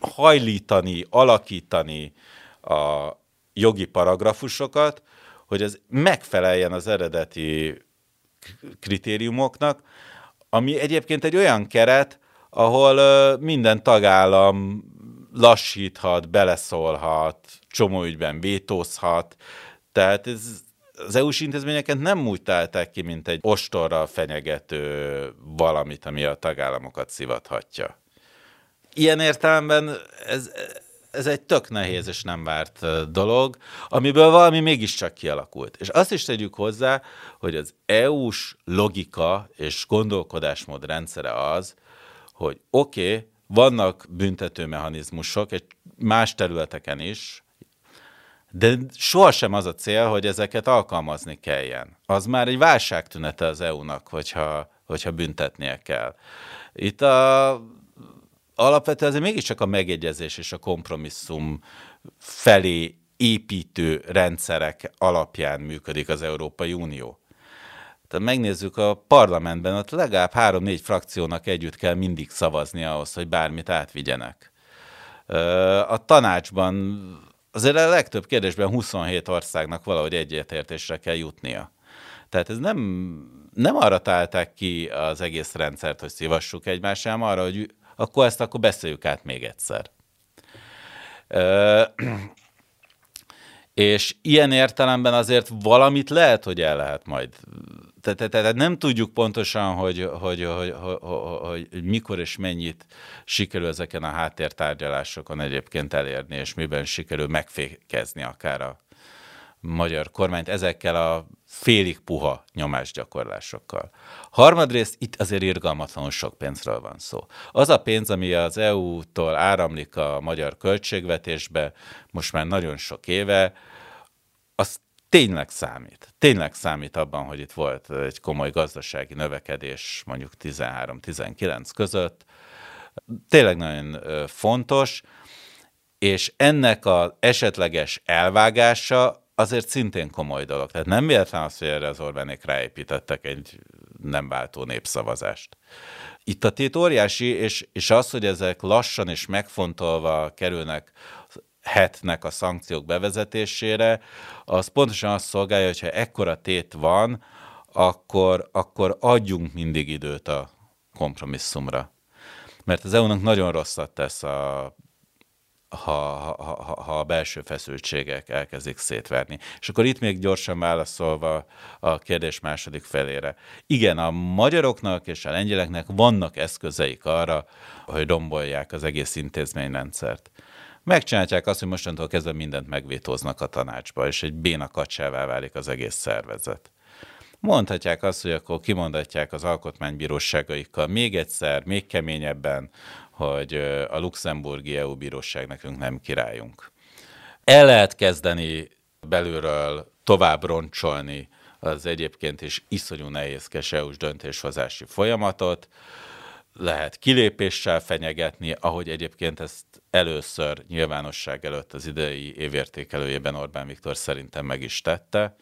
hajlítani, alakítani a jogi paragrafusokat, hogy ez megfeleljen az eredeti kritériumoknak, ami egyébként egy olyan keret, ahol minden tagállam lassíthat, beleszólhat, csomó ügyben vétózhat, tehát ez, az EU-s intézményeket nem úgy találták ki, mint egy ostorral fenyegető valamit, ami a tagállamokat szivathatja. Ilyen értelemben ez, ez egy tök nehéz és nem várt dolog, amiből valami mégiscsak kialakult. És azt is tegyük hozzá, hogy az EU-s logika és gondolkodásmód rendszere az, hogy oké, okay, vannak büntető mechanizmusok, egy más területeken is, de sohasem az a cél, hogy ezeket alkalmazni kelljen. Az már egy válságtünete az EU-nak, hogyha, hogyha büntetnie kell. Itt a, alapvetően azért mégiscsak a megegyezés és a kompromisszum felé építő rendszerek alapján működik az Európai Unió. Tehát megnézzük a parlamentben, ott legalább három-négy frakciónak együtt kell mindig szavazni ahhoz, hogy bármit átvigyenek. A tanácsban azért a legtöbb kérdésben 27 országnak valahogy egyetértésre kell jutnia. Tehát ez nem, nem arra találták ki az egész rendszert, hogy szívassuk egymást, hanem arra, hogy akkor ezt akkor beszéljük át még egyszer. És ilyen értelemben azért valamit lehet, hogy el lehet majd. Tehát, tehát nem tudjuk pontosan, hogy, hogy, hogy, hogy, hogy, hogy mikor és mennyit sikerül ezeken a háttértárgyalásokon egyébként elérni, és miben sikerül megfékezni akár a magyar kormányt ezekkel a félig puha nyomásgyakorlásokkal. Harmadrészt itt azért irgalmatlanul sok pénzről van szó. Az a pénz, ami az EU-tól áramlik a magyar költségvetésbe most már nagyon sok éve, az tényleg számít. Tényleg számít abban, hogy itt volt egy komoly gazdasági növekedés mondjuk 13-19 között. Tényleg nagyon fontos, és ennek az esetleges elvágása azért szintén komoly dolog. Tehát nem véletlen az, hogy erre az Orbánék ráépítettek egy nem váltó népszavazást. Itt a tét óriási, és, és az, hogy ezek lassan és megfontolva kerülnek hetnek a szankciók bevezetésére, az pontosan azt szolgálja, hogyha ekkora tét van, akkor, akkor adjunk mindig időt a kompromisszumra. Mert az EU-nak nagyon rosszat tesz a ha, ha, ha a belső feszültségek elkezdik szétverni. És akkor itt még gyorsan válaszolva a kérdés második felére. Igen, a magyaroknak és a lengyeleknek vannak eszközeik arra, hogy rombolják az egész intézményrendszert. Megcsinálják azt, hogy mostantól kezdve mindent megvétóznak a tanácsba, és egy béna kacsává válik az egész szervezet. Mondhatják azt, hogy akkor kimondatják az alkotmánybíróságaikkal még egyszer, még keményebben, hogy a luxemburgi EU bíróság nekünk nem királyunk. El lehet kezdeni belülről tovább roncsolni az egyébként is iszonyú nehézkes EU-s döntéshozási folyamatot, lehet kilépéssel fenyegetni, ahogy egyébként ezt először nyilvánosság előtt az idei évértékelőjében Orbán Viktor szerintem meg is tette,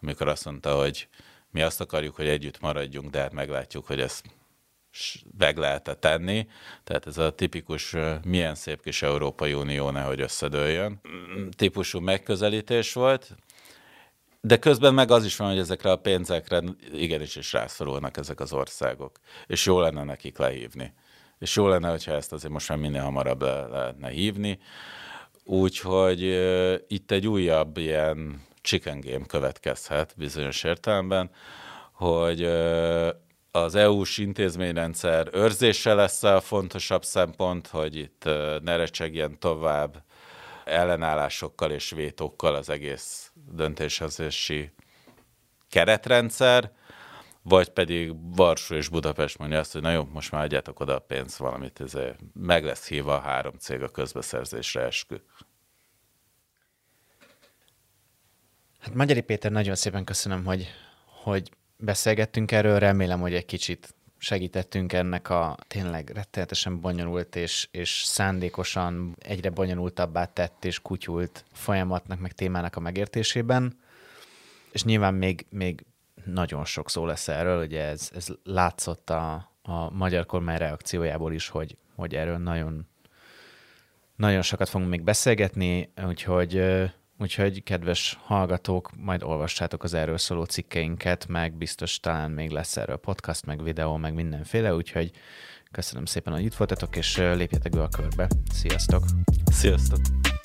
amikor azt mondta, hogy mi azt akarjuk, hogy együtt maradjunk, de hát meglátjuk, hogy ezt meg lehet tenni. Tehát ez a tipikus milyen szép kis Európai Unió nehogy összedőljön típusú megközelítés volt. De közben meg az is van, hogy ezekre a pénzekre igenis is rászorulnak ezek az országok. És jó lenne nekik lehívni. És jó lenne, hogyha ezt azért most már minél hamarabb le lehetne hívni. Úgyhogy uh, itt egy újabb ilyen chicken game következhet bizonyos értelemben, hogy uh, az EU-s intézményrendszer őrzése lesz a fontosabb szempont, hogy itt ne recsegjen tovább ellenállásokkal és vétókkal az egész döntéshozési keretrendszer, vagy pedig Varsó és Budapest mondja azt, hogy na jó, most már adjátok oda a pénzt, valamit, ez meg lesz hívva a három cég a közbeszerzésre eskü.
Hát Magyari Péter, nagyon szépen köszönöm, hogy, hogy beszélgettünk erről, remélem, hogy egy kicsit segítettünk ennek a tényleg rettenetesen bonyolult és, és szándékosan egyre bonyolultabbá tett és kutyult folyamatnak, meg témának a megértésében. És nyilván még, még nagyon sok szó lesz erről, ugye ez, ez látszott a, a magyar kormány reakciójából is, hogy, hogy erről nagyon, nagyon sokat fogunk még beszélgetni, úgyhogy Úgyhogy kedves hallgatók, majd olvassátok az erről szóló cikkeinket, meg biztos talán még lesz erről podcast, meg videó, meg mindenféle, úgyhogy köszönöm szépen, hogy itt voltatok, és lépjetek be a körbe. Sziasztok!
Sziasztok!